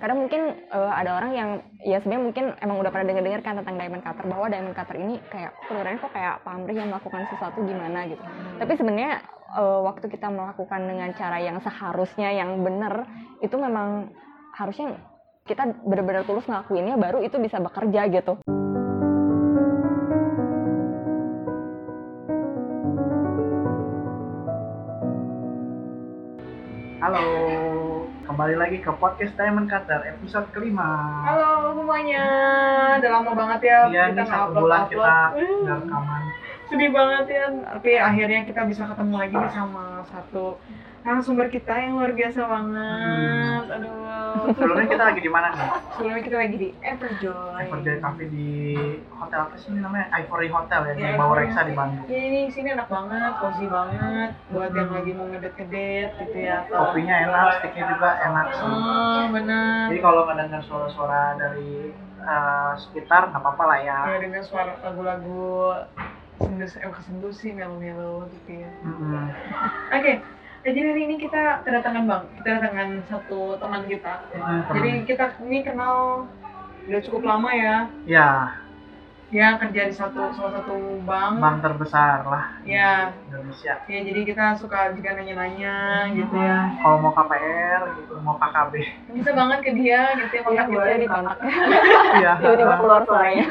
Karena mungkin eh, ada orang yang ya sebenarnya mungkin emang udah pernah denger-dengar kan tentang diamond cutter bahwa diamond cutter ini kayak kedengarannya kok kayak pamrih yang melakukan sesuatu gimana gitu. Tapi sebenarnya eh, waktu kita melakukan dengan cara yang seharusnya yang benar itu memang harusnya kita benar-benar tulus ngelakuinnya baru itu bisa bekerja gitu. Halo, kembali lagi ke podcast Diamond Cutter episode kelima. Halo semuanya, udah lama banget ya Iya, kita satu nge-upload- bulan upload. kita Hmm, rekaman. Sedih banget ya, tapi akhirnya kita bisa ketemu lagi nih sama satu narasumber kita yang luar biasa banget. Hmm. Aduh, Sebelumnya kita lagi di mana nih? sebelumnya kita lagi di Everjoy. Everjoy Cafe di hotel apa sih namanya? Ivory Hotel ya, di Iya, Bawah Reksa di Bandung. Ini ini sini enak banget, cozy banget buat yang lagi mau ngedet-ngedet gitu ya. Kopinya enak, sticknya juga enak sih. Oh, benar. Jadi kalau nggak dengar suara-suara dari eh, sekitar nggak apa-apa lah ya. Ya dengan suara lagu-lagu sendus, eh bukan sendus sih, melo-melo gitu ya. Mm-mm. Oke, nah, jadi hari ini kita kedatangan bang, kita kedatangan satu teman kita. Jadi kita ini kenal udah cukup lama ya. ya, Dia kerja di satu salah satu bank. bank terbesar lah Ya, di Indonesia. ya jadi kita suka juga nanya-nanya gitu ya. Kalau mau KPR gitu, mau KKB. Bisa banget ke dia gitu ya Iya kontak boleh gitu. dikontak Iya. tiba-tiba keluar suaranya.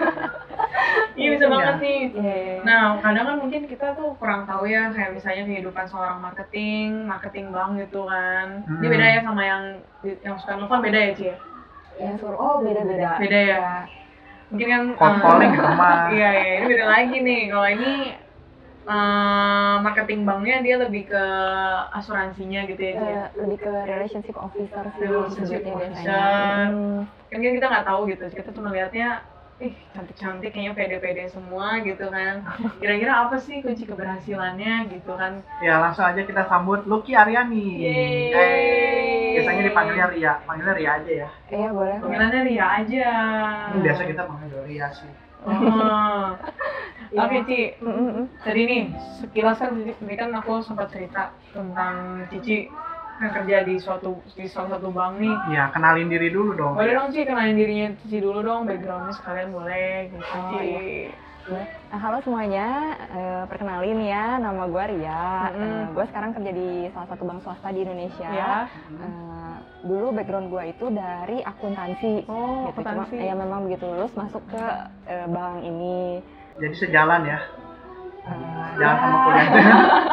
Iya bisa Iya. banget nih. Iya. Nah, kadang kan mungkin kita tuh kurang tahu ya kayak misalnya kehidupan seorang marketing, marketing bank gitu kan. Ini Hmm. beda ya sama yang yang suka nelfon beda ya, Ci ya? Suruh oh beda-beda. Beda ya. Mungkin kan Cold eh, rumah. Iya, iya, ini beda lagi nih. Kalau ini eh, marketing banknya dia lebih ke asuransinya gitu ya, Ci ya. Eh, lebih ke relationship officer sih Relationship officer. biasanya. Hmm. Kan kita nggak tahu gitu, kita cuma lihatnya ih cantik-cantik kayaknya pede-pede semua gitu kan kira-kira apa sih kunci keberhasilannya gitu kan Ya langsung aja kita sambut Lucky Aryani. Yeay. Eh, biasanya dipanggilnya Ria, panggilnya Ria aja ya. Iya boleh. boleh. panggilannya Ria aja Ini biasa kita panggil Ria sih. Oh. Iya. Oke Ci, mm, mm. tadi nih sekilas kan tadi kan aku sempat cerita tentang Cici yang kerja di suatu di salah satu bank nih. Ya kenalin diri dulu dong. Boleh dong Ci kenalin dirinya Cici dulu dong, backgroundnya sekalian boleh gitu Oh, Ci. iya. Nah, halo semuanya, Eh, perkenalin ya, nama gue Ria. Mm-mm. gue sekarang kerja di salah satu bank swasta di Indonesia. Ya. Eh, dulu background gue itu dari akuntansi. Oh, gitu. Cuma akuntansi. ya memang begitu lulus masuk ke eh, bank ini. Jadi sejalan ya. Eh, Jalan sama ya, kuliahnya.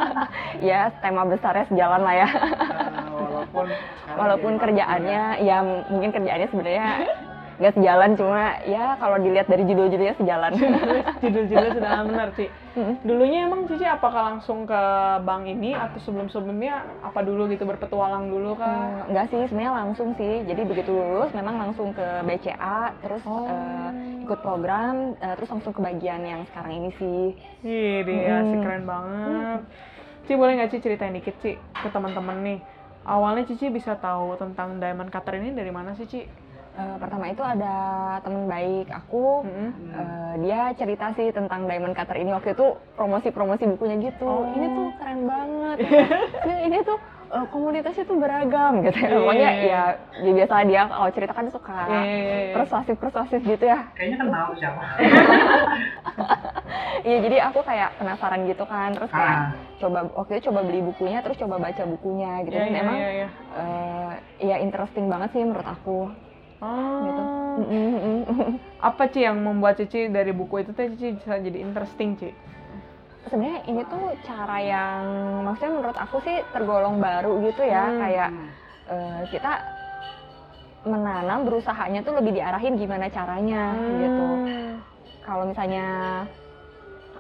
ya tema besarnya sejalan lah ya. Walaupun Walaupun kerjaannya, ya mungkin kerjaannya sebenarnya nggak sejalan, cuma ya kalau dilihat dari judul-judulnya sejalan. Judul-judulnya sudah benar Ci. Mm. Dulunya emang Cici apakah langsung ke bank ini atau sebelum-sebelumnya apa dulu gitu berpetualang dulu kah? Eh, enggak sih, sebenarnya langsung sih. Jadi begitu lulus memang langsung ke BCA, terus Oh. eh, ikut program, eh, terus langsung ke bagian yang sekarang ini sih. Ih, dia Mm. asik keren banget. Ci boleh nggak Ci ceritain dikit Ci ke teman-teman nih. Awalnya Cici bisa tahu tentang diamond cutter ini dari mana sih Ci? Eh, pertama itu ada teman baik aku, Mm-mm. eh, dia cerita sih tentang Diamond Cutter ini waktu itu promosi-promosi bukunya gitu. Oh. Ini tuh keren banget. ya, ini tuh eh, komunitasnya tuh beragam gitu. ya. Iya, Pokoknya iya, iya. ya, ya biasa dia kalau cerita kan suka iya, iya. persuasif-persuasif gitu ya. kayaknya kenal siapa. Iya jadi aku kayak penasaran gitu kan terus kayak Ah, coba waktu itu coba beli bukunya terus coba baca bukunya gitu dan iya, emang iya, iya. eh, ya interesting banget sih menurut aku gitu. Mm, mm. Apa Ci yang membuat Cici dari buku itu teh Cici bisa jadi interesting Ci? Sebenarnya ini tuh cara yang maksudnya menurut aku sih tergolong baru gitu ya Hmm. kayak eh, kita menanam berusahanya tuh lebih diarahin gimana caranya gitu. Hmm. Kalau misalnya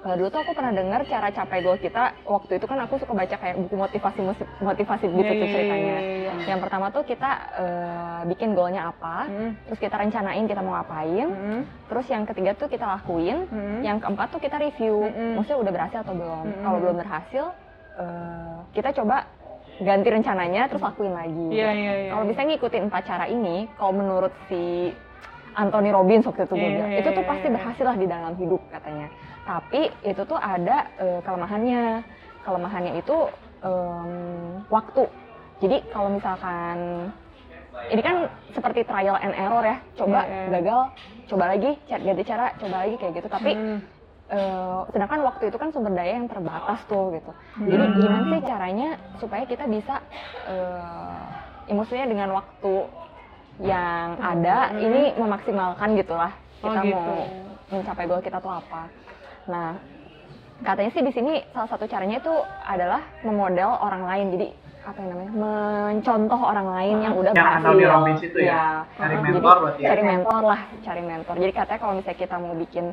eh, dulu tuh aku pernah dengar cara capai goal kita waktu itu kan aku suka baca kayak buku motivasi motivasi gitu Iya, tuh iya, ceritanya. iya, iya. Yang pertama tuh kita eh, bikin goalnya apa, Mm, terus kita rencanain kita mau ngapain, mm, terus yang ketiga tuh kita lakuin, mm. yang keempat tuh kita review, Mm-mm. maksudnya udah berhasil atau belum. Mm-mm. Kalau belum berhasil, eh, kita coba ganti rencananya terus lakuin lagi. Iya, iya, iya. Kalau bisa ngikutin empat cara ini, kalau menurut si Anthony Robbins waktu itu gue Iya, bilang, iya, itu tuh iya, pasti berhasil lah di dalam hidup katanya. Tapi itu tuh ada eh, kelemahannya. Kelemahannya itu em, waktu. Jadi kalau misalkan ini kan seperti trial and error ya coba iya. gagal coba lagi ganti cara coba lagi kayak gitu tapi Hmm. eh, sedangkan waktu itu kan sumber daya yang terbatas tuh gitu jadi Hmm. gimana sih caranya supaya kita bisa eh, ya maksudnya dengan waktu yang ada Hmm. ini memaksimalkan gitulah Oh, kita gitu. mau mencapai goal kita tuh apa nah katanya sih di sini salah satu caranya itu adalah memodel orang lain jadi apa yang namanya mencontoh orang lain yang udah Yang berhasil itu ya? Cari Jadi, mentor berarti ya? cari mentor lah cari mentor jadi katanya kalau misalnya kita mau bikin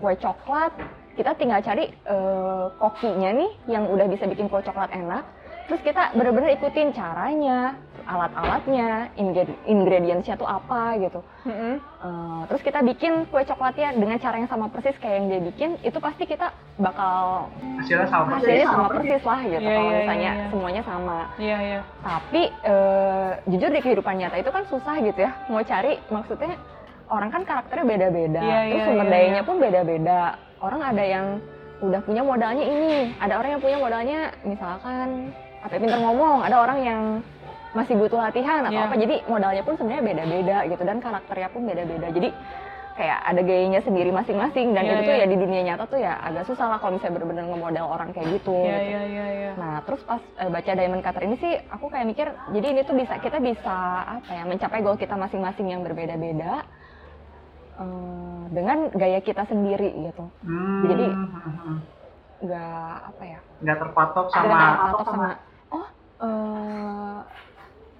kue coklat kita tinggal cari eh, kokinya nih yang udah bisa bikin kue coklat enak terus kita bener-bener ikutin caranya alat-alatnya ingred- ingredientsnya tuh apa gitu Mm-mm. Eh, terus kita bikin kue coklatnya dengan cara yang sama persis kayak yang dia bikin itu pasti kita bakal Hasilnya sama persis. hasilnya sama persis lah gitu Iya, kalau iya, misalnya iya, iya. semuanya sama Iya iya. tapi eh, jujur di kehidupan nyata itu kan susah gitu ya mau cari maksudnya orang kan karakternya beda-beda Iya, terus iya, sumber iya, dayanya iya. pun beda-beda orang ada yang udah punya modalnya ini ada orang yang punya modalnya misalkan apa ya, pinter ngomong ada orang yang masih butuh latihan atau Iya. apa jadi modalnya pun sebenarnya beda-beda gitu dan karakternya pun beda-beda jadi kayak ada gayanya sendiri masing-masing dan Iya, itu tuh iya. ya di dunia nyata tuh ya agak susah lah kalau misalnya bener-bener ngemodel orang kayak gitu, Iya gitu. iya iya iya. Nah, terus pas eh, baca Diamond Cutter ini sih, aku kayak mikir, jadi ini tuh bisa kita bisa apa ya, mencapai goal kita masing-masing yang berbeda-beda eh, dengan gaya kita sendiri gitu. Hmm. Jadi, Nggak apa ya? nggak terpatok nggak sama terpatok sama, oh eh,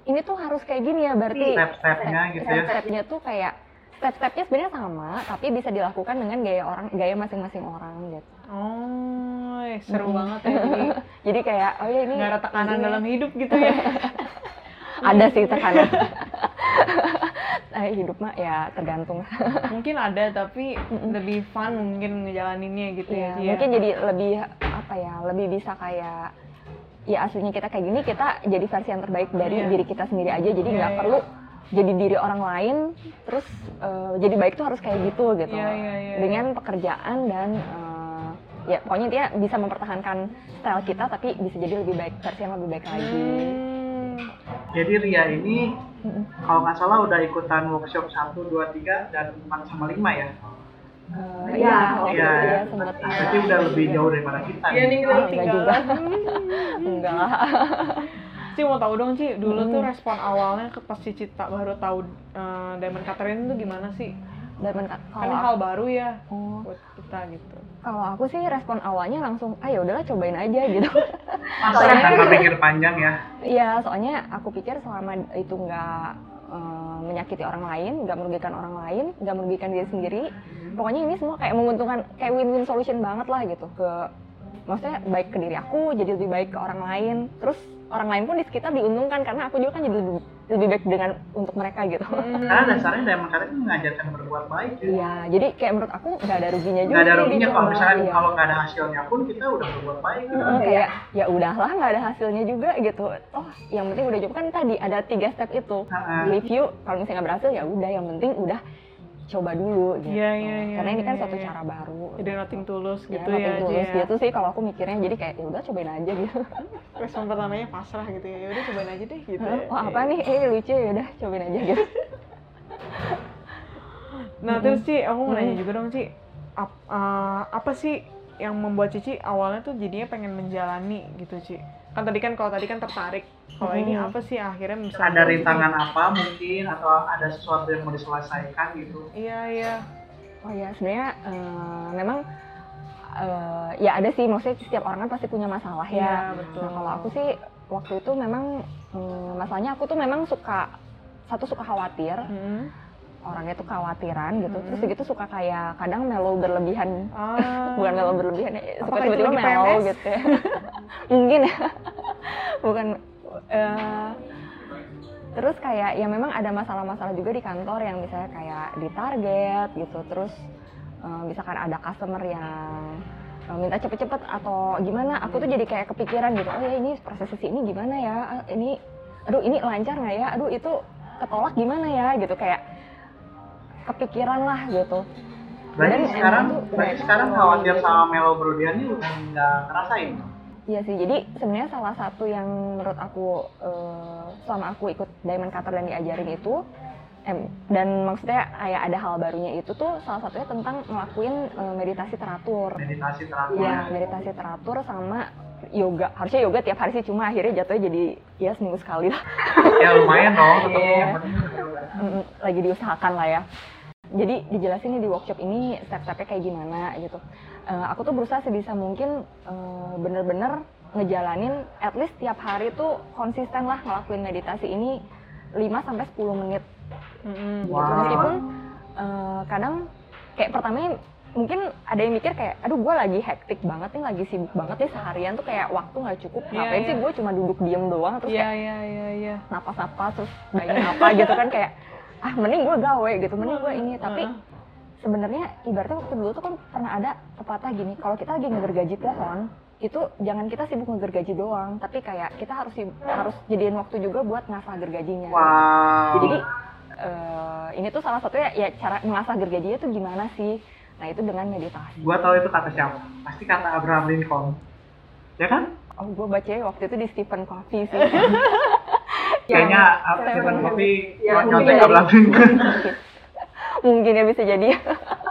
ini tuh harus kayak gini ya, berarti step-stepnya gitu ya. step-stepnya tuh kayak step-stepnya sebenarnya sama, tapi bisa dilakukan dengan gaya orang, gaya masing-masing orang gitu. Oh, eh, seru Mm-mm. banget ya. Jadi Jadi kayak, oh ya ini nggak ada tekanan ini dalam hidup gitu ya. ada sih tekanan. eh, hidup mah ya tergantung. mungkin ada tapi Mm-mm. lebih fun mungkin ngejalaninnya gitu Iya, ya. Ci, ya. mungkin jadi lebih apa ya, lebih bisa kayak ya aslinya kita kayak gini kita jadi versi yang terbaik dari Iya. diri kita sendiri aja jadi Iya, nggak iya. perlu jadi diri orang lain terus eh, jadi baik tuh harus kayak gitu gitu Iya, iya, iya, dengan pekerjaan dan eh, ya pokoknya intinya bisa mempertahankan style kita tapi bisa jadi lebih baik versi yang lebih baik lagi Hmm. Jadi Ria ini kalau nggak salah udah ikutan workshop 1, 2, 3, dan 4 sama 5 ya. Eh, Iya, iya waktu iya. itu ya sempat Berarti udah lebih jauh daripada kita. Iya nih nih. kita Ah, enggak ketinggalan. enggak lah Ci mau tahu dong Ci, dulu Hmm. tuh respon awalnya ke pas Cici tak baru tahu eh, Diamond Cutter ini tuh gimana sih? Diamond Cut- Kan hal baru ya oh, buat kita gitu. kalau aku sih respon awalnya langsung ah ya udahlah cobain aja gitu Masa tanpa pikir panjang ya. Iya, soalnya aku pikir selama itu nggak eh, menyakiti orang lain, nggak merugikan orang lain, nggak merugikan diri sendiri, pokoknya ini semua kayak menguntungkan, kayak win-win solution banget lah gitu ke, maksudnya baik ke diri aku, jadi lebih baik ke orang lain, terus orang lain pun di sekitar diuntungkan karena aku juga kan jadi lebih, lebih baik dengan untuk mereka gitu. Karena dasarnya Diamond Cutter itu mengajarkan berbuat baik. ya. Iya, jadi kayak menurut aku nggak ada ruginya juga. Nggak ada ruginya gitu. kalau misalnya Iya. kalau nggak ada hasilnya pun kita udah berbuat baik. gitu. Heeh, kayak ya udahlah nggak ada hasilnya juga gitu. Oh, yang penting udah coba kan tadi ada tiga step itu. Review kalau misalnya nggak berhasil ya udah yang penting udah coba dulu gitu Iya, iya, iya, karena ini kan iya, suatu iya. cara baru Jadi nothing tulus ya, gitu nothing ya, Ci, tulus ya. gitu sih kalau aku mikirnya jadi kayak ya udah cobain aja gitu Respon pertamanya pasrah gitu ya. Ya udah cobain aja deh gitu. ya. oh apa nih eh lucu ya udah cobain aja gitu Nah terus Ci, aku mau nanya juga dong Ci, ap- eh, apa sih yang membuat Cici awalnya tuh jadinya pengen menjalani gitu Ci? Kan tadi kan kalau tadi kan tertarik, kalau ini Mm. apa sih akhirnya bisa Ada rintangan apa mungkin atau ada sesuatu yang mau diselesaikan gitu. Iya iya. oh ya sebenarnya eh, memang eh, ya ada sih maksudnya setiap orang kan pasti punya masalah Iya ya betul. nah kalau aku sih waktu itu memang hmm, masalahnya aku tuh memang suka satu suka khawatir Hmm. Orangnya tuh khawatiran gitu. Terus Mm. gitu suka kayak kadang melo berlebihan. Ah. bukan melo berlebihan ya suka tiba-tiba melo PMS? gitu ya. Mungkin ya. Bukan eh, terus kayak ya memang ada masalah-masalah juga di kantor yang misalnya kayak di target gitu. Terus eh, misalkan ada customer yang minta cepet-cepet atau gimana aku tuh jadi kayak kepikiran gitu. Oh ya ini proses sesi ini gimana ya? Ah, ini aduh ini lancar nggak ya? Aduh itu ketolak gimana ya? Gitu kayak kepikiran lah gitu Berarti Dan sekarang tuh berarti sekarang kalau khawatir gitu. sama Melo ini udah nggak ngerasain. Iya sih, jadi sebenarnya salah satu yang menurut aku eh, selama aku ikut Diamond Cutter dan diajarin itu, em, dan maksudnya kayak ada hal barunya itu tuh salah satunya tentang ngelakuin eh, meditasi teratur. Meditasi teratur. Iya, meditasi teratur sama yoga. Harusnya yoga tiap hari sih, cuma akhirnya jatuhnya jadi ya seminggu sekali lah. Ya lumayan dong. tetap Iya. penting Mm, lagi diusahakan lah ya. Jadi dijelasin nih di workshop ini step-stepnya kayak gimana gitu. Eh, aku tuh berusaha sebisa mungkin eh, bener-bener ngejalanin at least tiap hari tuh konsisten lah ngelakuin meditasi ini 5 sampai 10 menit Mm-mm. gitu. Wow. Meskipun eh, kadang kayak pertamanya mungkin ada yang mikir kayak aduh gue lagi hektik banget nih lagi sibuk banget nih seharian tuh kayak waktu nggak cukup Iya, ngapain sih iya. gue cuma duduk diem doang terus Iya kayak iya iya iya. napas-napas terus bayangin apa gitu kan kayak ah mending gue gawe gitu mending gue ini tapi sebenarnya ibaratnya waktu dulu tuh kan pernah ada pepatah gini kalau kita lagi ngegergaji pohon itu jangan kita sibuk ngegergaji doang tapi kayak kita harus harus jadiin waktu juga buat ngasah gergajinya Wow. jadi eh, ini tuh salah satunya ya cara mengasah gergajinya tuh gimana sih nah itu dengan meditasi gua tahu itu kata siapa. Pasti kata Abraham Lincoln. Ya kan? oh gue bacanya waktu itu di Stephen Covey sih Kayaknya Stephen Covey nyontek Abraham Lincoln. mungkin ya bisa jadi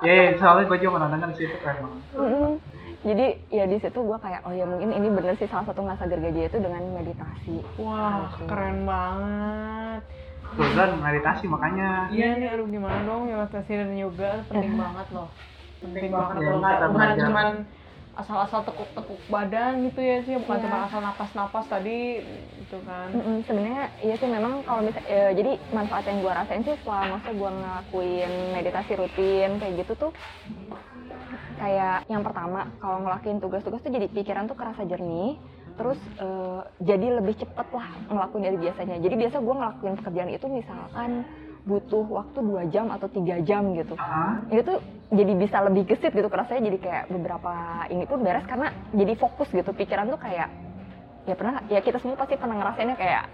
Ya, ya, soalnya gue juga pernah denger sih itu keren banget. Jadi ya di situ gue kayak oh ya mungkin ini bener sih salah satu ngasah gergaji itu dengan meditasi. Wah, Gitu. keren banget. Kan meditasi makanya. Iya nih, aduh gimana dong meditasi dan yoga penting banget loh. Penting banget banget. loh. Kita Bukan cuman asal-asal tekuk-tekuk badan gitu ya sih, bukan Iya. cuma asal napas-napas tadi gitu kan. Mm-mm, Sebenarnya iya sih memang kalau bisa ya, jadi manfaat yang gue rasain sih setelah masa gue ngelakuin meditasi rutin kayak gitu tuh kayak yang pertama kalau ngelakuin tugas-tugas tuh jadi pikiran tuh kerasa jernih terus eh, jadi lebih cepet lah ngelakuin dari biasanya jadi biasa gue ngelakuin pekerjaan itu misalkan butuh waktu dua jam atau tiga jam gitu. Ini tuh jadi bisa lebih gesit gitu kerasanya jadi kayak beberapa ini pun beres karena jadi fokus gitu. Pikiran tuh kayak ya pernah ya kita semua pasti pernah ngerasainnya kayak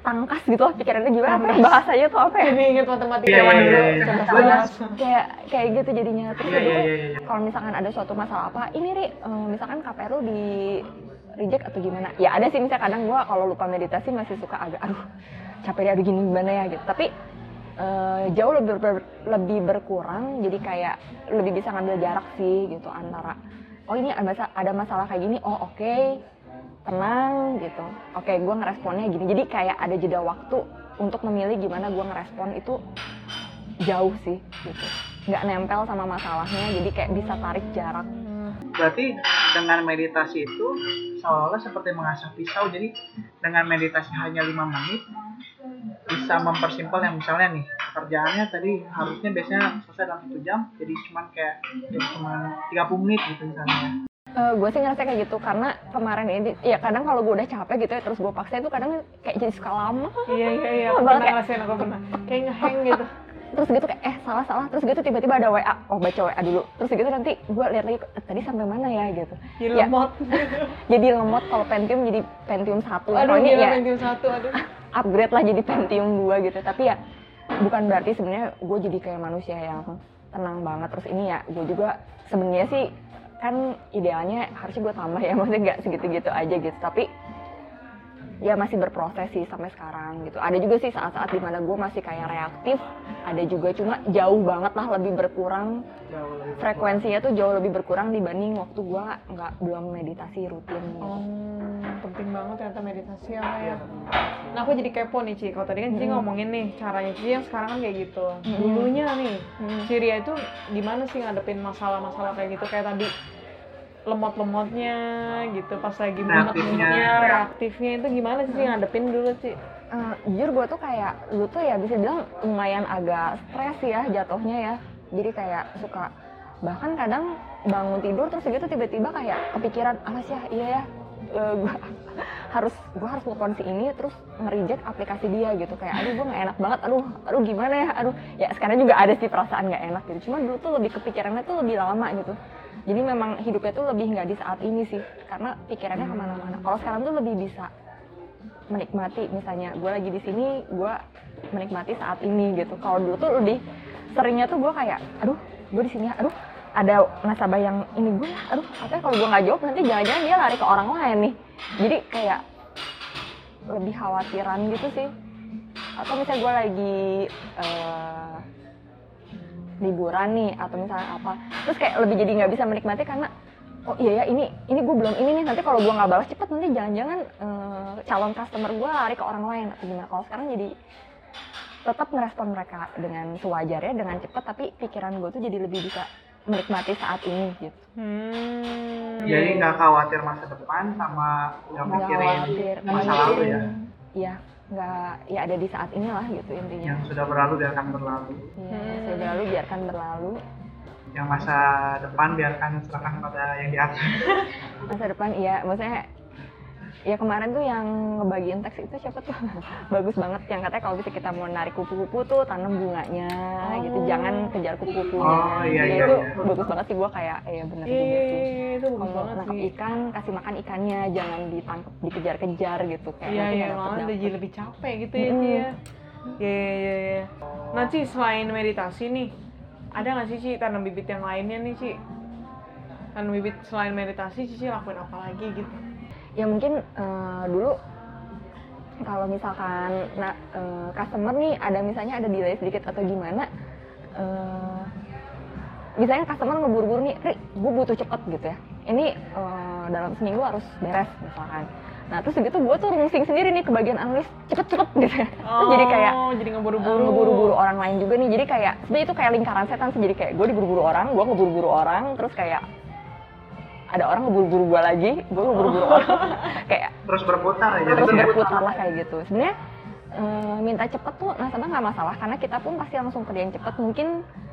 tangkas gitu lah pikirannya gimana apa ya bahasanya tuh apa ya? Jadi inget matematika Iya, zaman iya, dulu. iya, iya. Contoh Gua kelas. kayak kayak gitu jadinya. Terus iya, gitu iya, iya. kalau misalkan ada suatu masalah apa ini ri eh, misalkan KPR lu di reject atau gimana? Ya ada sih misalnya kadang gua kalau lupa meditasi masih suka agak aduh capek deh aduh gini gimana ya gitu. Tapi eh, jauh lebih ber- lebih berkurang jadi kayak lebih bisa ngambil jarak sih gitu antara oh ini ada masalah, ada masalah kayak gini oh oke tenang gitu. Oke gua ngeresponnya gini. Jadi kayak ada jeda waktu untuk memilih gimana gua ngerespon itu jauh sih gitu. Nggak nempel sama masalahnya jadi kayak bisa tarik jarak. Berarti dengan meditasi itu seolah-olah seperti mengasah pisau. Jadi dengan meditasi hanya lima menit bisa mempersimpel yang misalnya nih kerjaannya tadi harusnya biasanya selesai dalam satu jam jadi cuman kayak jadi cuma 30 menit gitu misalnya ya. gue sih ngerasa kayak gitu karena kemarin ini ya kadang kalau gue udah capek gitu ya terus gue paksa itu kadang kayak jadi suka lama Iya iya iya, aku pernah kayak- ngerasain aku pernah. Kayak ngehang gitu. terus gitu kayak eh salah salah terus gitu tiba-tiba ada WA oh baca WA dulu terus gitu nanti gue lihat lagi "Eh, tadi sampai mana ya gitu Jadi Ya. lemot. jadi lemot kalau Pentium jadi Pentium satu Aduh, gila ya Pentium satu, aduh. upgrade lah jadi Pentium 2 gitu. Tapi ya bukan berarti sebenarnya gue jadi kayak manusia yang tenang banget. Terus ini ya gue juga sebenarnya sih kan idealnya harusnya gue tambah ya maksudnya nggak segitu-gitu aja gitu. Tapi ya masih berproses sih sampai sekarang gitu ada juga sih saat-saat di mana gue masih kayak reaktif ada juga cuma jauh banget lah lebih berkurang Jauh lebih frekuensinya tuh jauh lebih berkurang dibanding waktu gue nggak belum meditasi rutin gitu. Oh, penting banget ternyata meditasi ya, ya. Nah, aku jadi kepo nih, Ci. Kalau tadi kan Cici Mm. ngomongin nih caranya Cici yang sekarang kan kayak gitu. Mm. Dulunya nih, Hmm. Ciria itu gimana sih ngadepin masalah-masalah kayak gitu kayak tadi lemot-lemotnya gitu pas lagi Reaktifnya. mood-moodnya, reaktifnya. Itu gimana sih ngadepin dulu sih? Eh, jujur gue tuh kayak dulu tuh ya bisa bilang lumayan agak stres ya jatuhnya ya. Jadi kayak suka bahkan kadang bangun tidur terus gitu tiba-tiba kayak kepikiran alas ya? Iya ya. Gue harus gue harus telepon si ini terus nge-reject aplikasi dia gitu. Kayak aduh gue nggak enak banget. Aduh aduh gimana ya? Aduh. Ya sekarang juga ada sih perasaan nggak enak gitu. Cuma dulu tuh lebih kepikirannya tuh lebih lama gitu jadi memang hidupnya tuh lebih nggak di saat ini sih karena pikirannya ke mana-mana. Kalau sekarang tuh lebih bisa menikmati misalnya gue lagi di sini gue menikmati saat ini gitu. Kalau dulu tuh lebih seringnya tuh gue kayak aduh gue di sini aduh ada nasabah yang ini gue aduh apa kalau gue nggak jawab nanti jangan-jangan dia lari ke orang lain nih. Jadi kayak lebih khawatiran gitu sih. Atau misalnya gue lagi eh, liburan nih atau misalnya apa. Terus kayak lebih jadi nggak bisa menikmati karena oh iya ya ini ini gue belum ini nih nanti kalau gue nggak balas cepet nanti jangan-jangan eh, calon customer gue lari ke orang lain atau gimana. Kalau sekarang jadi tetap ngerespon mereka dengan sewajarnya dengan cepet tapi pikiran gue tuh jadi lebih bisa menikmati saat ini gitu. Hmm. Jadi nggak khawatir masa depan sama nggak mikirin masa lalu ya. Iya, nggak ya ada di saat inilah gitu intinya. Yang sudah berlalu biarkan berlalu. Iya, Hmm. sudah berlalu biarkan berlalu. Yang masa depan biarkan serahkan pada yang di atas. Masa depan iya, maksudnya ya kemarin tuh yang ngebagiin teks itu siapa tuh bagus banget yang katanya kalau bisa kita mau narik kupu-kupu tuh tanam bunganya gitu Oh. jangan kejar kupu-kupunya Oh, iya, Ya, iya, itu iya. bagus banget sih gua kayak ya bener Iya, juga iya, sih iya, itu bagus kalau banget sih. ikan kasih makan ikannya jangan ditangkap dikejar-kejar gitu kayak Iya, iya, malah jadi lebih capek gitu ya, Mm-mm. ya. Iya, iya, iya, iya. Nah, Ci, selain meditasi nih, ada nggak sih, Ci, tanam bibit yang lainnya nih, Ci? Tanam bibit selain meditasi, Cici lakuin apa lagi gitu? ya mungkin eh, dulu kalau misalkan nah, eh, customer nih ada misalnya ada delay sedikit atau gimana eh, misalnya customer ngeburu-buru nih Ri, gue butuh cepet gitu ya. Ini eh, dalam seminggu harus beres misalkan. Nah terus begitu gue tuh rungsing sendiri nih ke bagian analis cepet-cepet gitu ya. Terus jadi kayak Oh, jadi ngeburu-buru. ngeburu-buru orang lain juga nih. Jadi kayak sebenarnya itu kayak lingkaran setan sih. Jadi kayak gue diburu-buru orang gue ngeburu-buru orang terus kayak ada orang ngeburu-buru gue lagi gue ngeburu-buru orang. Kayak Terus berputar ya. terus berputar lah kayak gitu. Sebenarnya eh, minta cepet tuh nasabah nggak masalah karena kita pun pasti langsung kerjain cepet. Mungkin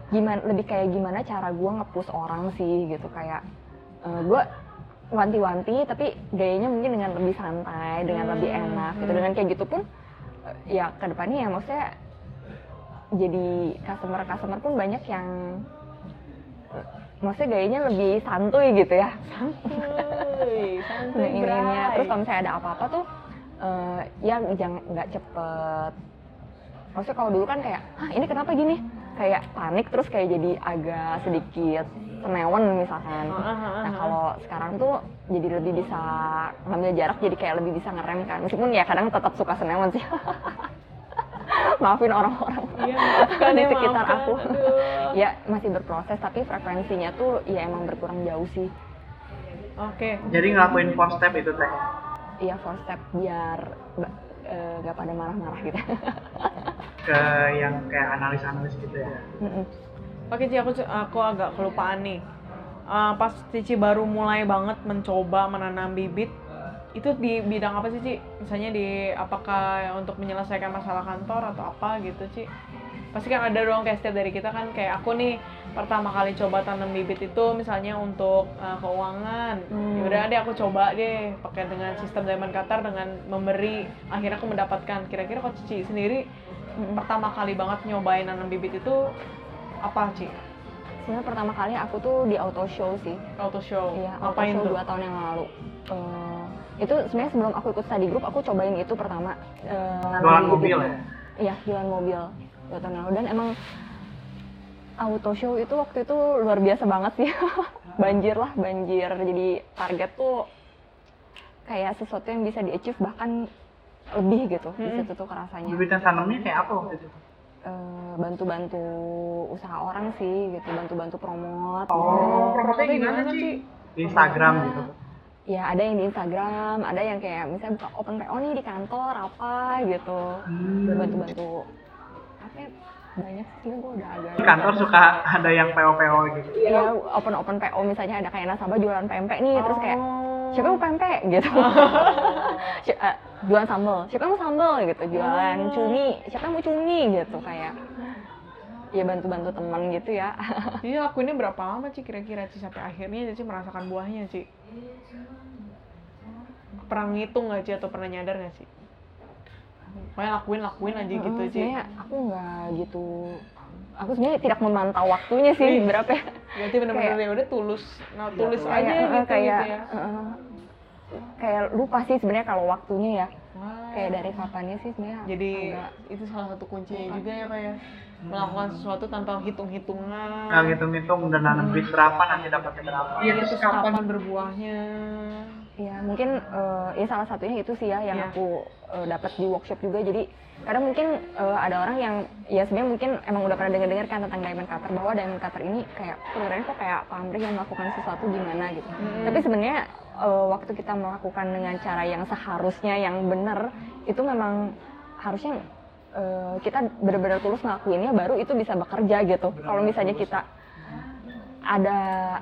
gimana lebih kayak gimana cara gue nge-push orang sih gitu. Kayak gue wanti-wanti tapi gayanya mungkin dengan lebih santai dengan lebih Hmm, enak gitu. hmm. dengan kayak gitu pun eh, ya ke depannya ya maksudnya jadi customer customer pun banyak yang eh, maksudnya gayanya lebih santuy gitu ya. Santuy, santuy, bray. terus kalau misalnya ada apa-apa tuh eh, ya jangan nggak cepet. Maksudnya kalau dulu kan kayak Hah, ini kenapa gini? Kayak panik terus kayak jadi agak sedikit senewan misalkan. Ah, ah, ah, nah ah. kalau sekarang tuh jadi lebih bisa ngambil jarak jadi kayak lebih bisa ngerem kan. Meskipun ya kadang tetap suka senewan sih maafin orang-orang Iya, maafkan di ya, sekitar maafkan. aku Aduh. ya masih berproses tapi frekuensinya tuh ya emang berkurang jauh sih Oke. Jadi ngelakuin four step itu teh. Iya four step biar nggak pada marah-marah gitu. Ke yang kayak analis-analis gitu ya. Mm-mm. Oke, Ci, aku aku agak kelupaan nih. Eh, pas Cici baru mulai banget mencoba menanam bibit, itu di bidang apa sih, Ci? Misalnya di apakah untuk menyelesaikan masalah kantor atau apa gitu, Ci? Pasti kan ada dong kayak setiap dari kita kan kayak aku nih pertama kali coba tanam bibit itu misalnya untuk eh, keuangan. Hmm. Ya udah deh aku coba deh pakai dengan sistem Diamond Qatar dengan memberi akhirnya aku mendapatkan kira-kira kok Cici sendiri Mm-mm. pertama kali banget nyobain nanam bibit itu apa, Ci? Sebenarnya pertama kali aku tuh di auto show sih. Auto show. Iya, auto Ngapain show tuh? dua tahun yang lalu. Eh, itu sebenarnya sebelum aku ikut study group aku cobain itu pertama. Eh, Jualan di- mobil ya. Iya, jualan mobil dua tahun lalu dan emang auto show itu waktu itu luar biasa banget sih. banjir lah, banjir. Jadi target tuh kayak sesuatu yang bisa di-achieve bahkan lebih gitu. Di Mm-mm. situ tuh kerasanya. Bibit yang tanamnya kayak apa waktu itu? Eh, bantu-bantu usaha orang sih gitu bantu-bantu promote Oh, gitu. promotnya gimana sih? Di Instagram gitu. Ya ada yang di Instagram ada yang kayak misalnya buka open PO nih di kantor apa gitu Hmm. bantu-bantu apa ya, banyak sih gue udah agak Di kantor suka ada yang PO-PO gitu. ya open open PO misalnya ada kayak nasabah jualan pempek nih terus kayak Oh. siapa yang mau pempek gitu eh, jualan sambal siapa yang mau sambal gitu jualan Oh. cumi siapa yang mau cumi gitu kayak ya bantu-bantu teman gitu ya Jadi lakuinnya berapa lama Ci kira-kira Ci sampai akhirnya Cici merasakan buahnya Ci? Pernah ngitung nggak Ci atau pernah nyadar nggak Ci? Pokoknya lakuin lakuin aja gitu Ci. sebenarnya aku nggak gitu aku sebenarnya tidak memantau waktunya sih Wih. berapa ya Berarti bener-bener kayak- ya udah tulus, nah tulus Kayak, aja Kayak, gitu, kayak gitu ya. eh, kayak lupa sih sebenarnya kalau waktunya ya Wah. kayak dari kapannya sih sebenarnya Jadi agak itu salah satu kuncinya juga ya kayak melakukan sesuatu tanpa hitung-hitungan. nggak ngitung-ngitung dan nanam duit berapa nanti dapatnya berapa iya terus kapan kapan berbuahnya? ya mungkin eh, ya salah satunya itu sih ya yang Iya. aku eh, dapat di workshop juga jadi kadang mungkin eh, ada orang yang ya sebenarnya mungkin emang udah pernah dengar-dengar kan tentang diamond cutter bahwa diamond cutter ini kayak sebenarnya kok kayak pamrih yang melakukan sesuatu gimana gitu Hmm. tapi sebenarnya eh, waktu kita melakukan dengan cara yang seharusnya yang benar itu memang harusnya eh, kita benar-benar tulus ngelakuinnya baru itu bisa bekerja gitu. Kalau misalnya kita ada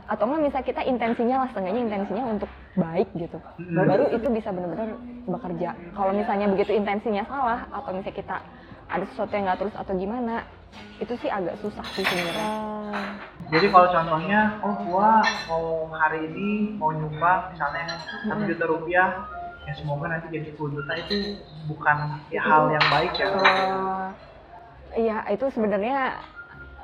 atau enggak misalnya kita intensinya lah setengahnya intensinya untuk baik gitu. Hmm. baru itu bisa benar-benar bekerja. Kalau misalnya begitu intensinya salah atau misalnya kita ada sesuatu yang nggak tulus atau gimana itu sih agak susah sih sebenarnya. Jadi kalau contohnya oh gua mau hari ini mau nyumbang misalnya satu juta rupiah ya semoga nanti jadi 10 juta itu bukan ya hal yang baik ya. iya itu sebenarnya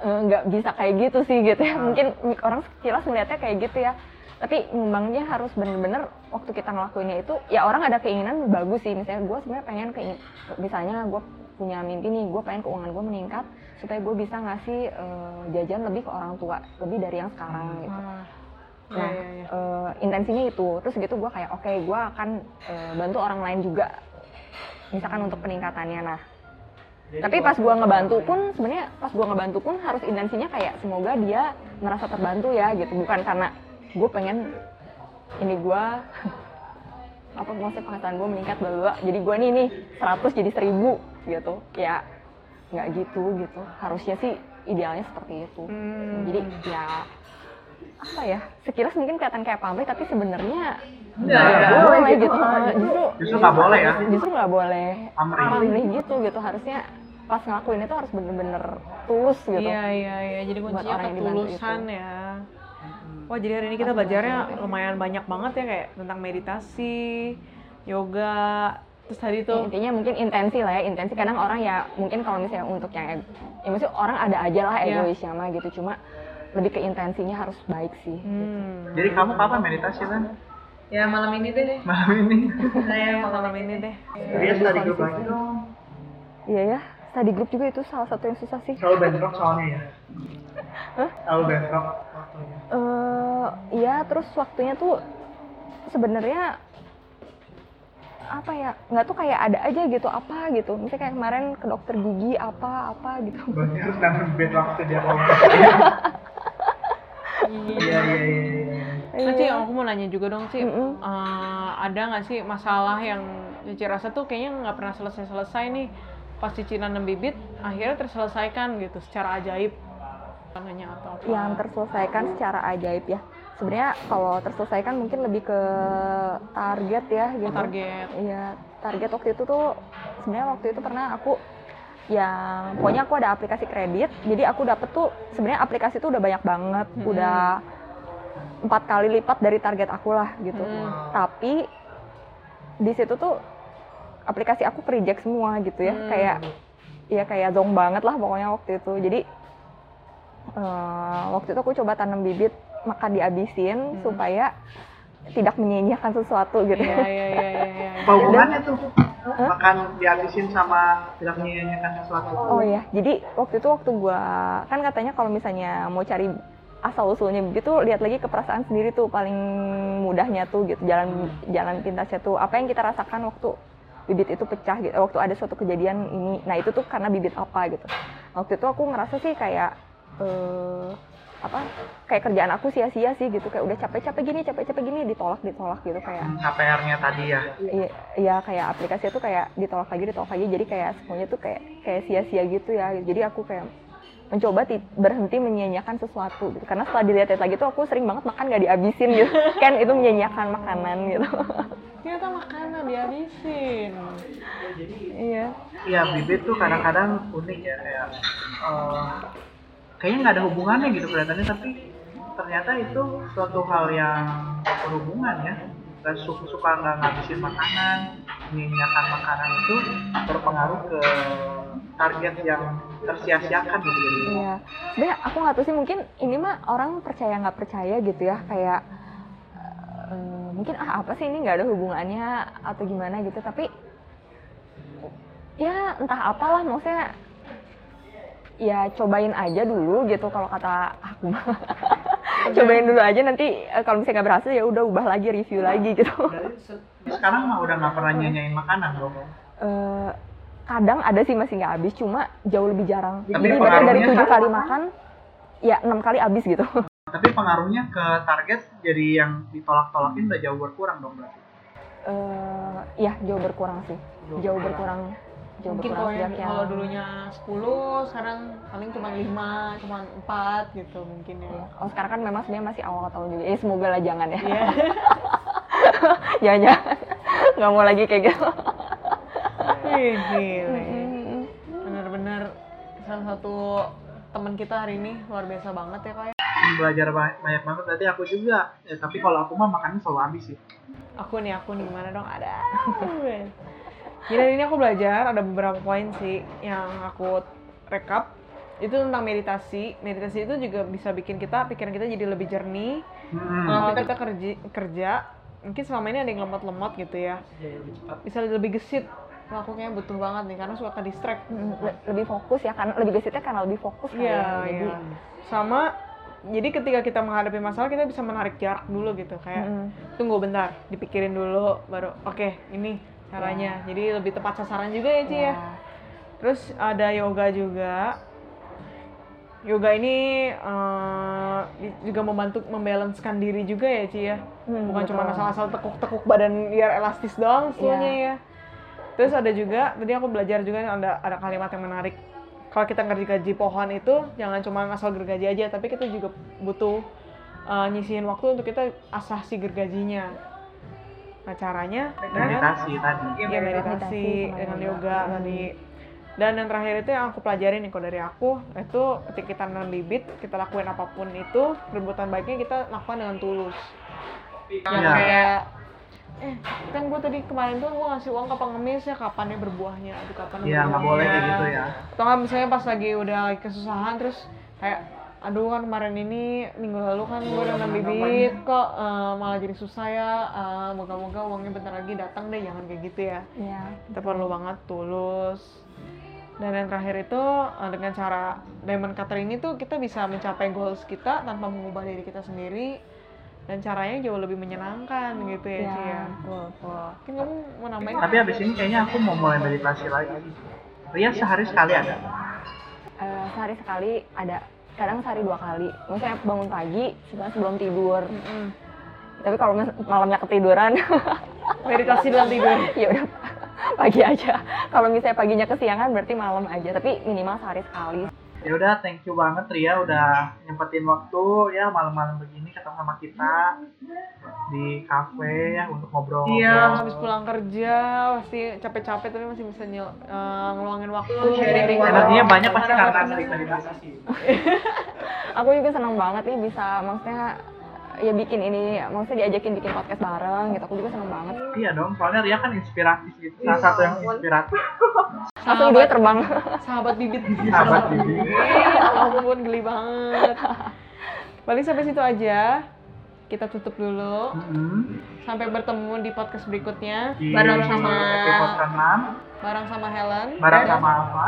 eh, nggak bisa kayak gitu sih gitu ya. Mungkin orang sekilas melihatnya kayak gitu ya tapi ngembangnya harus bener-bener waktu kita ngelakuinnya itu ya orang ada keinginan bagus sih misalnya gue sebenarnya pengen keingin misalnya gue punya mimpi nih gue pengen keuangan gue meningkat supaya gue bisa ngasih eh, jajan lebih ke orang tua lebih dari yang sekarang gitu Ah. Nah, Iya, iya, iya. eh, intensinya itu. Terus gitu gue kayak, oke, gue akan eh, bantu orang lain juga. Misalkan untuk peningkatannya. Nah, tapi pas gue ngebantu pun, sebenarnya pas gue ngebantu pun harus intensinya kayak semoga dia merasa terbantu ya gitu. Bukan karena gue pengen ini gue apa maksudnya penghasilan gue meningkat bla jadi gue nih nih 100 jadi 1000 gitu ya nggak gitu gitu harusnya sih idealnya seperti itu Hmm. jadi ya apa ya sekilas mungkin kelihatan kayak pamrih tapi sebenarnya Iya, nggak iya. boleh gitu justru Justru nggak boleh ya? justru nggak boleh Pamrih. pamrih gitu gitu harusnya pas ngelakuin itu harus bener-bener tulus gitu Iya iya iya. Jadi Buat kuncinya ketulusan ya. Wah jadi hari ini kita belajarnya lumayan banyak banget ya kayak tentang meditasi, yoga, terus tadi Ya, tuh intinya mungkin intensi lah ya intensi kadang orang ya mungkin kalau misalnya untuk yang ego, ya maksudnya orang ada aja lah Iya. egoisnya mah gitu cuma lebih ke intensinya harus baik sih hmm. jadi kamu kapan meditasi kan Ya malam ini deh. malam ini saya malam ini deh. dia group lagi dong iya ya study group juga itu salah satu yang susah sih. Selalu bentrok soalnya ya. Hah? selalu bentrok waktunya. Eh iya terus waktunya tuh sebenarnya apa ya nggak tuh kayak ada aja gitu apa gitu. Misalnya kayak kemarin ke dokter gigi apa apa gitu. Berarti harus nanam bed waktu dia iya iya iya iya. Nah, Ci, aku mau nanya juga dong, Ci. Mm-mm. Eh, ada nggak sih masalah yang Cici rasa tuh kayaknya nggak pernah selesai-selesai nih pas Cici nanam bibit, akhirnya terselesaikan gitu secara ajaib. Bukan hanya atau apa. yang terselesaikan secara ajaib ya sebenarnya kalau terselesaikan mungkin lebih ke target ya gitu target. iya target waktu itu tuh sebenarnya waktu itu pernah aku yang pokoknya aku ada aplikasi kredit jadi aku dapet tuh sebenarnya aplikasi tuh udah banyak banget Hmm. udah empat kali lipat dari target aku lah gitu Hmm. tapi di situ tuh aplikasi aku ke reject semua gitu ya. Hmm. kayak ya kayak zong banget lah pokoknya waktu itu. Jadi eh, waktu itu aku coba tanam bibit maka dihabisin Hmm. supaya tidak menyia-nyiakan sesuatu gitu. Iya, iya, iya, iya, iya. apa hubungannya tuh? Makan dihabisin sama tidak menyanyikan sesuatu Oh iya, jadi waktu itu waktu gua kan katanya kalau misalnya mau cari asal usulnya begitu lihat lagi ke perasaan sendiri tuh paling mudahnya tuh gitu jalan jalan pintasnya tuh. Apa yang kita rasakan waktu bibit itu pecah gitu. Waktu ada suatu kejadian ini. Nah itu tuh karena bibit apa gitu. Waktu itu aku ngerasa sih kayak eh, apa kayak kerjaan aku sia-sia sih gitu. Kayak udah capek-capek gini capek-capek gini ditolak ditolak gitu kayak. KPR-nya tadi ya? Iya, iya kayak aplikasi itu kayak ditolak lagi ditolak lagi. Jadi kayak semuanya tuh kayak kayak sia-sia gitu ya. Jadi aku kayak mencoba ti- berhenti menyia-nyiakan sesuatu gitu karena setelah dilihat lagi tuh aku sering banget makan gak dihabisin gitu kan itu menyia-nyiakan makanan gitu Ternyata makanan dihabisin. iya Iya, bibit tuh kadang-kadang unik ya kayak eh, kayaknya nggak ada hubungannya gitu kelihatannya tapi ternyata itu suatu hal yang berhubungan ya. Dan suka-suka nggak ngabisin makanan, menyanyiakan makanan itu berpengaruh ke target yang tersia-siakan gitu. Jadi, iya. Sebenarnya aku nggak tahu sih mungkin ini mah orang percaya nggak percaya gitu ya kayak eh, mungkin ah apa sih ini? Nggak ada hubungannya atau gimana gitu. Tapi ya entah apalah maksudnya ya cobain aja dulu gitu kalau kata aku mah. Cobain dulu aja nanti eh, kalau misalnya nggak berhasil ya udah ubah lagi review lagi gitu. Sekarang mah udah nggak pernah nyanyain makanan dong. Eh, kadang ada sih masih nggak habis cuma jauh lebih jarang Tapi jadi berarti dari pengaruhnya tujuh kali makan ya enam kali habis gitu Tapi pengaruhnya ke target jadi yang ditolak-tolakin udah jauh berkurang dong berarti. Eh, ya jauh berkurang sih jauh berkurang jauh Mungkin berkurang kalau yang kalau dulunya 10, sekarang paling cuma 5, cuma 4 gitu mungkin ya. Iya. Oh sekarang kan memang sebenarnya masih awal tahun juga. Ya semoga lah jangan ya. Iya. jangan jangan. Nggak mau lagi kayak gitu. Ih, gile. Mm. Bener-bener salah satu teman kita hari ini luar biasa banget ya kayak. Belajar ba- banyak banget berarti aku juga. Ya, tapi kalau aku mah makannya selalu habis sih. Aku nih, aku nih gimana dong? Ada. Jadi hari ini aku belajar ada beberapa poin sih yang aku rekap itu tentang meditasi. Meditasi itu juga bisa bikin kita pikiran kita jadi lebih jernih. Hmm. Kalau kita kerja, kerja, mungkin selama ini ada yang lemot-lemot gitu ya. Bisa lebih gesit. Wah, aku kayaknya butuh banget nih karena suka ke distract. Mm, le- lebih fokus ya kan lebih gesitnya karena lebih fokus Iya, ya. Jadi iya. Sama jadi ketika kita menghadapi masalah kita bisa menarik jarak dulu gitu kayak mm, tunggu bentar dipikirin dulu baru oke ini caranya jadi lebih tepat sasaran juga ya Ci ya ya. terus ada yoga juga yoga ini di- juga membantu membalancekan diri juga ya Ci ya Hmm, bukan cuma betul. asal-asal tekuk-tekuk badan biar elastis doang semuanya Iya. ya terus ada juga tadi aku belajar juga ada ada kalimat yang menarik kalau kita ngerjain pohon itu jangan cuma asal gergaji aja tapi kita juga butuh uh, nyisihin waktu untuk kita asah si gergajinya nah caranya dengan Meditasi tadi. ya meditasi meditasi dengan yoga. Hmm. tadi dan yang terakhir itu yang aku pelajarin nih kok dari aku itu ketika kita nanam bibit kita lakuin apa pun itu perbuatan baiknya kita lakukan dengan tulus yang Iya. kayak eh kan gue tadi kemarin tuh gue ngasih uang ke pengemis ya kapannya berbuahnya aduh kapan Iya nggak boleh kayak gitu ya. atau nggak misalnya pas lagi udah lagi kesusahan terus kayak aduh kan kemarin ini minggu lalu kan gue udah nanam bibit kok eh, malah jadi susah ya Eh, moga-moga uangnya bentar lagi datang deh jangan kayak gitu ya Iya. kita perlu banget tulus dan yang terakhir itu eh, dengan cara diamond cutter ini tuh kita bisa mencapai goals kita tanpa mengubah diri kita sendiri dan caranya jauh lebih menyenangkan gitu ya, Iya, Ci ya. betul, betul. Mungkin kamu mau nambahin? Tapi habis ini kayaknya aku mau mulai meditasi lagi. Ria sehari sekali ada. Eh, sehari sekali ada kadang sehari dua kali maksudnya bangun pagi sebenarnya sebelum tidur Mm-mm. tapi kalau malamnya ketiduran Meditasi dalam tidur. ya udah pagi aja kalau misalnya paginya kesiangan berarti malam aja tapi minimal sehari sekali Ya udah, thank you banget Ria udah nyempetin waktu ya malam-malam begini ketemu sama kita di kafe ya untuk ngobrol-ngobrol. Iya, habis pulang kerja pasti capek-capek tapi masih bisa nyel, eh, ngeluangin waktu Sharing Energinya banyak pasti karena sering meditasi. aku juga senang banget nih bisa maksudnya ya bikin ini maksudnya diajakin bikin podcast bareng gitu aku juga senang banget Iya dong, soalnya Ria kan inspiratif gitu. Salah satu yang inspiratif. langsung dia terbang sahabat bibit. Sahabat bibit. Ampun geli banget. Paling sampai situ aja. Kita tutup dulu. Mm-hmm. Sampai bertemu di podcast berikutnya Di bareng sama episode ke-6, bareng sama Helen. bareng sama Alfa.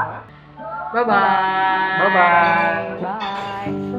Bye bye. Bye-bye. bye